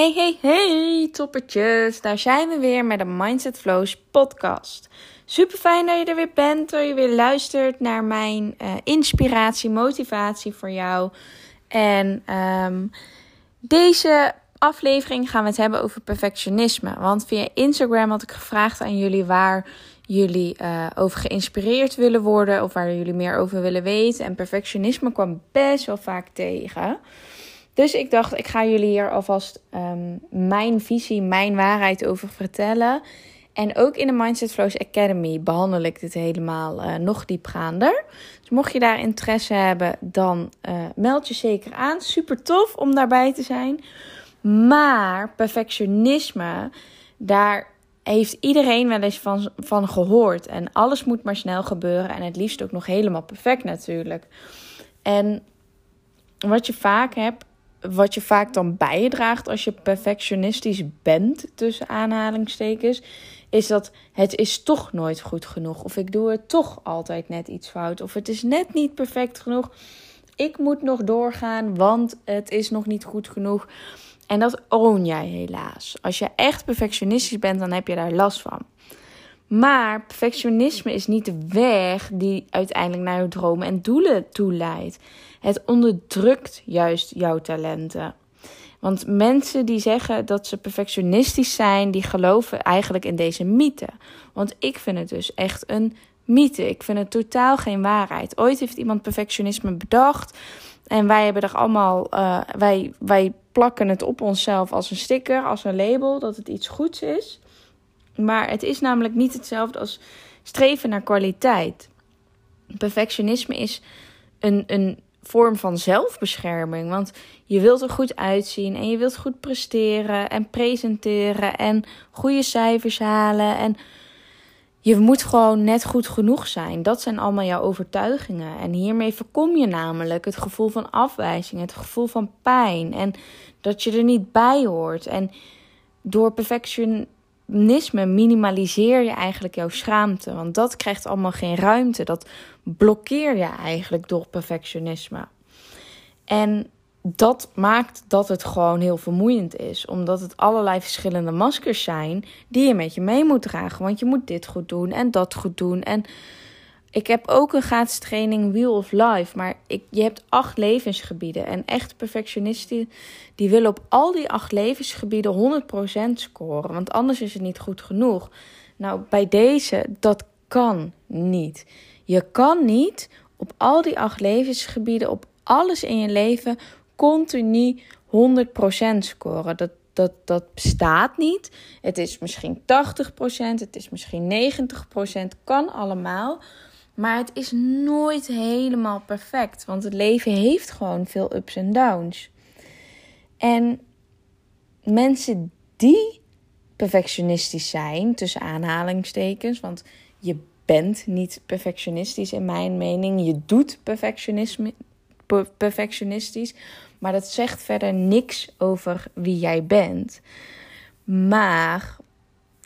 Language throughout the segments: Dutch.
Hey, hey, hey, toppertjes. Daar zijn we weer met de Mindset Flows podcast. Super fijn dat je er weer bent, dat je weer luistert naar mijn uh, inspiratie, motivatie voor jou. En um, deze aflevering gaan we het hebben over perfectionisme. Want via Instagram had ik gevraagd aan jullie waar jullie uh, over geïnspireerd willen worden of waar jullie meer over willen weten. En perfectionisme kwam best wel vaak tegen. Dus ik dacht, ik ga jullie hier alvast um, mijn visie, mijn waarheid over vertellen. En ook in de Mindset Flows Academy behandel ik dit helemaal uh, nog diepgaander. Dus mocht je daar interesse hebben, dan uh, meld je zeker aan. Super tof om daarbij te zijn. Maar perfectionisme, daar heeft iedereen wel eens van, van gehoord. En alles moet maar snel gebeuren. En het liefst ook nog helemaal perfect natuurlijk. En wat je vaak hebt, wat je vaak dan bijdraagt als je perfectionistisch bent, tussen aanhalingstekens, is dat het is toch nooit goed genoeg. Of ik doe het toch altijd net iets fout. Of het is net niet perfect genoeg. Ik moet nog doorgaan, want het is nog niet goed genoeg. En dat own jij helaas. Als je echt perfectionistisch bent, dan heb je daar last van. Maar perfectionisme is niet de weg die uiteindelijk naar je dromen en doelen toe leidt. Het onderdrukt juist jouw talenten. Want mensen die zeggen dat ze perfectionistisch zijn, die geloven eigenlijk in deze mythe. Want ik vind het dus echt een mythe. Ik vind het totaal geen waarheid. Ooit heeft iemand perfectionisme bedacht. En wij hebben er allemaal, uh, wij, wij plakken het op onszelf als een sticker, als een label, dat het iets goeds is. Maar het is namelijk niet hetzelfde als streven naar kwaliteit. Perfectionisme is een, een vorm van zelfbescherming. Want je wilt er goed uitzien en je wilt goed presteren en presenteren en goede cijfers halen. En je moet gewoon net goed genoeg zijn. Dat zijn allemaal jouw overtuigingen. En hiermee voorkom je namelijk het gevoel van afwijzing, het gevoel van pijn en dat je er niet bij hoort. En door minimaliseer je eigenlijk jouw schaamte, want dat krijgt allemaal geen ruimte. Dat blokkeer je eigenlijk door perfectionisme. En dat maakt dat het gewoon heel vermoeiend is. Omdat het allerlei verschillende maskers zijn die je met je mee moet dragen. Want je moet dit goed doen en dat goed doen. En ik heb ook een gratis training Wheel of Life. Maar ik, je hebt acht levensgebieden. En echt perfectionisten die willen op al die acht levensgebieden 100% scoren. Want anders is het niet goed genoeg. Nou, bij deze, dat kan niet. Je kan niet op al die acht levensgebieden, op alles in je leven, continu 100% scoren. Dat, dat, dat bestaat niet. Het is misschien 80%, het is misschien 90%, kan allemaal. Maar het is nooit helemaal perfect. Want het leven heeft gewoon veel ups en downs. En mensen die perfectionistisch zijn, tussen aanhalingstekens, want je bent niet perfectionistisch in mijn mening. Je doet perfectionisme, perfectionistisch. Maar dat zegt verder niks over wie jij bent. Maar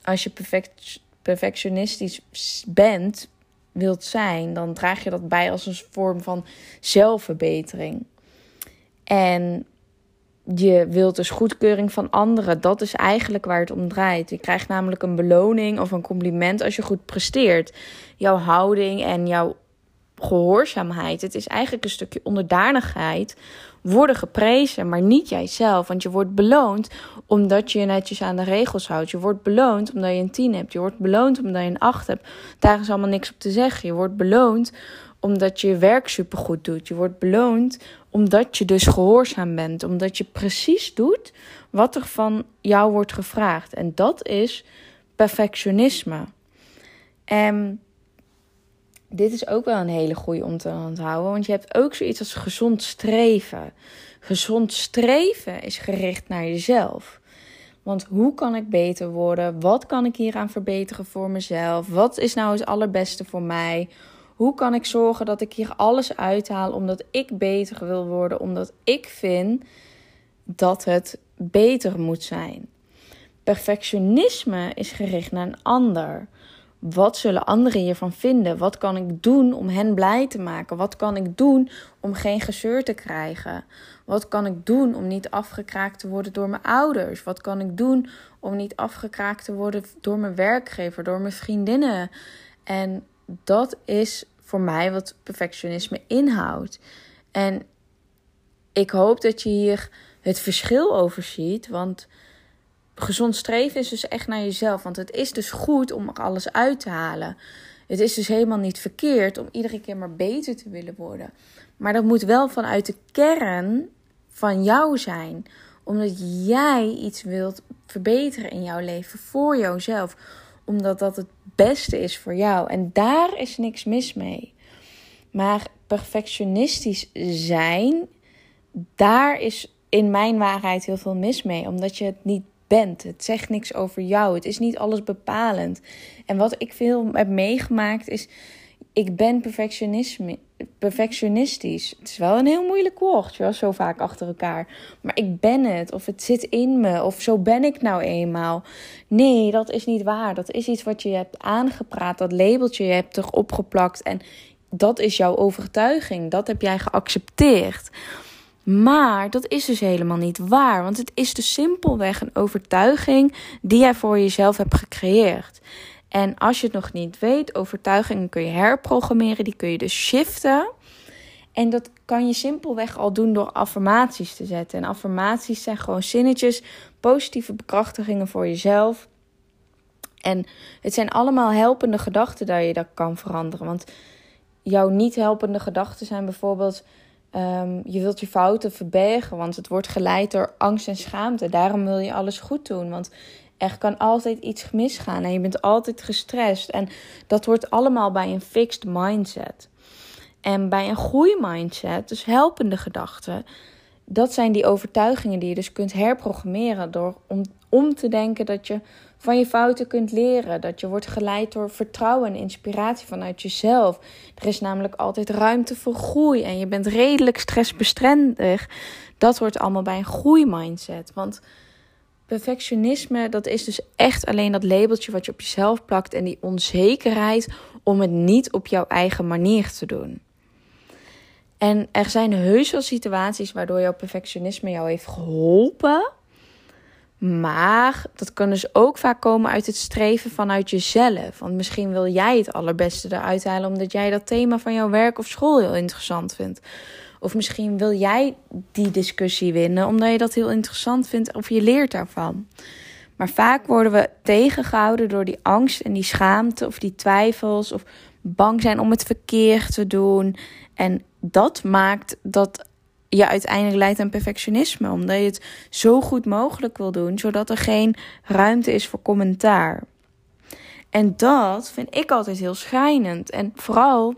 als je perfect, perfectionistisch bent, wilt zijn, dan draag je dat bij als een vorm van zelfverbetering. En je wilt dus goedkeuring van anderen. Dat is eigenlijk waar het om draait. Je krijgt namelijk een beloning of een compliment als je goed presteert. Jouw houding en jouw gehoorzaamheid. Het is eigenlijk een stukje onderdanigheid. Worden geprezen, maar niet jijzelf. Want je wordt beloond omdat je je netjes aan de regels houdt. Je wordt beloond omdat je een 10 hebt. Je wordt beloond omdat je een 8 hebt. Daar is allemaal niks op te zeggen. Je wordt beloond omdat je je werk supergoed doet. Je wordt beloond omdat je dus gehoorzaam bent. Omdat je precies doet wat er van jou wordt gevraagd. En dat is perfectionisme. En dit is ook wel een hele goede om te onthouden. Want je hebt ook zoiets als gezond streven. Gezond streven is gericht naar jezelf. Want hoe kan ik beter worden? Wat kan ik hieraan verbeteren voor mezelf? Wat is nou het allerbeste voor mij? Hoe kan ik zorgen dat ik hier alles uithaal omdat ik beter wil worden? Omdat ik vind dat het beter moet zijn. Perfectionisme is gericht naar een ander. Wat zullen anderen hiervan vinden? Wat kan ik doen om hen blij te maken? Wat kan ik doen om geen gezeur te krijgen? Wat kan ik doen om niet afgekraakt te worden door mijn ouders? Wat kan ik doen om niet afgekraakt te worden door mijn werkgever, door mijn vriendinnen? En dat is voor mij wat perfectionisme inhoudt. En ik hoop dat je hier het verschil over ziet, want gezond streven is dus echt naar jezelf. Want het is dus goed om alles uit te halen. Het is dus helemaal niet verkeerd om iedere keer maar beter te willen worden. Maar dat moet wel vanuit de kern van jou zijn. Omdat jij iets wilt verbeteren in jouw leven voor jouzelf. Omdat dat het beste is voor jou. En daar is niks mis mee. Maar perfectionistisch zijn, daar is in mijn waarheid heel veel mis mee. Omdat je het niet bent. Het zegt niks over jou. Het is niet alles bepalend. En wat ik veel heb meegemaakt is. Ik ben perfectionistisch. Het is wel een heel moeilijk woord, wel zo vaak achter elkaar. Maar ik ben het, of het zit in me, of zo ben ik nou eenmaal. Nee, dat is niet waar. Dat is iets wat je hebt aangepraat, dat labeltje je hebt erop geplakt. En dat is jouw overtuiging. Dat heb jij geaccepteerd. Maar dat is dus helemaal niet waar, want het is dus simpelweg een overtuiging die jij voor jezelf hebt gecreëerd. En als je het nog niet weet, overtuigingen kun je herprogrammeren, die kun je dus shiften. En dat kan je simpelweg al doen door affirmaties te zetten. En affirmaties zijn gewoon zinnetjes, positieve bekrachtigingen voor jezelf. En het zijn allemaal helpende gedachten dat je dat kan veranderen. Want jouw niet helpende gedachten zijn bijvoorbeeld Ehm, je wilt je fouten verbergen, want het wordt geleid door angst en schaamte. Daarom wil je alles goed doen, want er kan altijd iets misgaan en je bent altijd gestrest. En dat hoort allemaal bij een fixed mindset. En bij een groeimindset, dus helpende gedachten, dat zijn die overtuigingen die je dus kunt herprogrammeren door om, om te denken dat je van je fouten kunt leren. Dat je wordt geleid door vertrouwen en inspiratie vanuit jezelf. Er is namelijk altijd ruimte voor groei en je bent redelijk stressbestendig. Dat hoort allemaal bij een groeimindset. Want perfectionisme, dat is dus echt alleen dat labeltje wat je op jezelf plakt en die onzekerheid om het niet op jouw eigen manier te doen. En er zijn heus wel situaties waardoor jouw perfectionisme jou heeft geholpen maar dat kan dus ook vaak komen uit het streven vanuit jezelf. Want misschien wil jij het allerbeste eruit halen omdat jij dat thema van jouw werk of school heel interessant vindt. Of misschien wil jij die discussie winnen omdat je dat heel interessant vindt of je leert daarvan. Maar vaak worden we tegengehouden door die angst en die schaamte of die twijfels of bang zijn om het verkeerd te doen. En dat maakt dat je uiteindelijk leidt aan perfectionisme. Omdat je het zo goed mogelijk wil doen, zodat er geen ruimte is voor commentaar. En dat vind ik altijd heel schrijnend. En vooral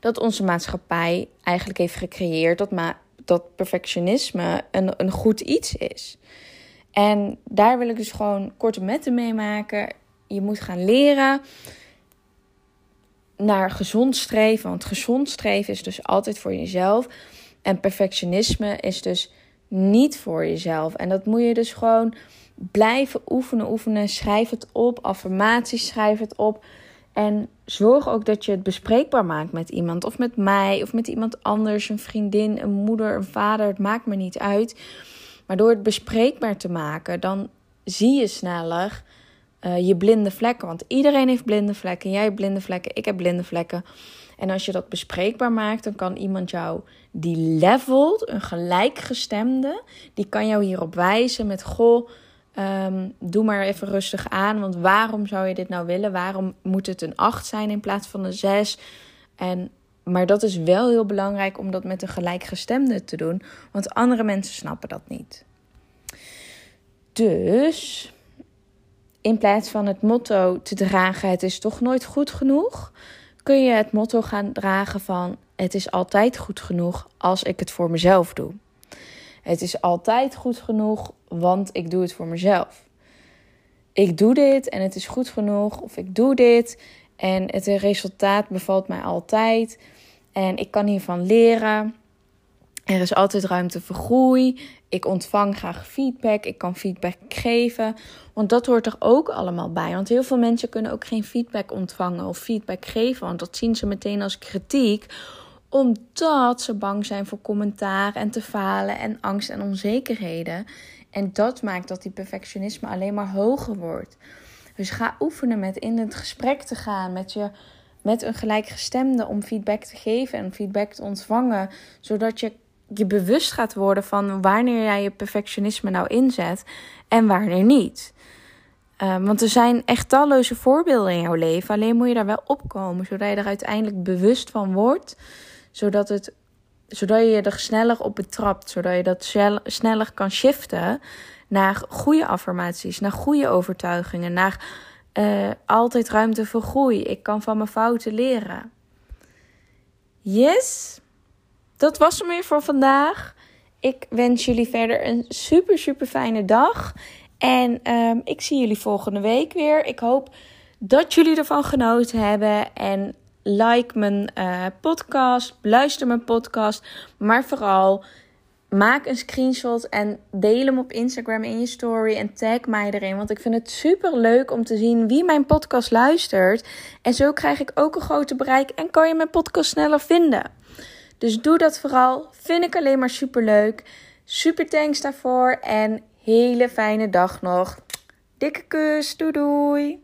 dat onze maatschappij eigenlijk heeft gecreëerd dat, ma dat perfectionisme een, een goed iets is. En daar wil ik dus gewoon korte metten mee maken. Je moet gaan leren naar gezond streven. Want gezond streven is dus altijd voor jezelf. En perfectionisme is dus niet voor jezelf. En dat moet je dus gewoon blijven oefenen, oefenen. Schrijf het op, affirmaties, schrijf het op. En zorg ook dat je het bespreekbaar maakt met iemand. Of met mij, of met iemand anders. Een vriendin, een moeder, een vader. Het maakt me niet uit. Maar door het bespreekbaar te maken, dan zie je sneller uh, je blinde vlekken. Want iedereen heeft blinde vlekken. Jij hebt blinde vlekken, ik heb blinde vlekken. En als je dat bespreekbaar maakt, dan kan iemand jou die levelt, een gelijkgestemde, die kan jou hierop wijzen met: Goh, ehm, doe maar even rustig aan. Want waarom zou je dit nou willen? Waarom moet het een 8 zijn in plaats van een 6? En, maar dat is wel heel belangrijk om dat met een gelijkgestemde te doen, want andere mensen snappen dat niet. Dus in plaats van het motto te dragen: het is toch nooit goed genoeg, kun je het motto gaan dragen van: het is altijd goed genoeg als ik het voor mezelf doe. Het is altijd goed genoeg, want ik doe het voor mezelf. Ik doe dit en het is goed genoeg, of ik doe dit en het resultaat bevalt mij altijd. En ik kan hiervan leren. Er is altijd ruimte voor groei. Ik ontvang graag feedback. Ik kan feedback geven. Want dat hoort er ook allemaal bij. Want heel veel mensen kunnen ook geen feedback ontvangen of feedback geven. Want dat zien ze meteen als kritiek. Omdat ze bang zijn voor commentaar en te falen en angst en onzekerheden. En dat maakt dat die perfectionisme alleen maar hoger wordt. Dus ga oefenen met in het gesprek te gaan met je met een gelijkgestemde om feedback te geven en feedback te ontvangen, zodat je je bewust gaat worden van wanneer jij je perfectionisme nou inzet en wanneer niet. Ehm, want er zijn echt talloze voorbeelden in jouw leven. Alleen moet je daar wel opkomen, zodat je er uiteindelijk bewust van wordt. Zodat, het, zodat je er sneller op betrapt. Zodat je dat sneller kan shiften naar goede affirmaties, naar goede overtuigingen, naar uh, altijd ruimte voor groei. Ik kan van mijn fouten leren. Yes, dat was hem weer voor vandaag. Ik wens jullie verder een super, super fijne dag. En um, ik zie jullie volgende week weer. Ik hoop dat jullie ervan genoten hebben. En like mijn uh, podcast, luister mijn podcast. Maar vooral maak een screenshot en deel hem op Instagram in je story en tag mij erin. Want ik vind het super leuk om te zien wie mijn podcast luistert. En zo krijg ik ook een groter bereik en kan je mijn podcast sneller vinden. Dus doe dat vooral. Vind ik alleen maar super leuk. Super thanks daarvoor en hele fijne dag nog. Dikke kus. Doei doei.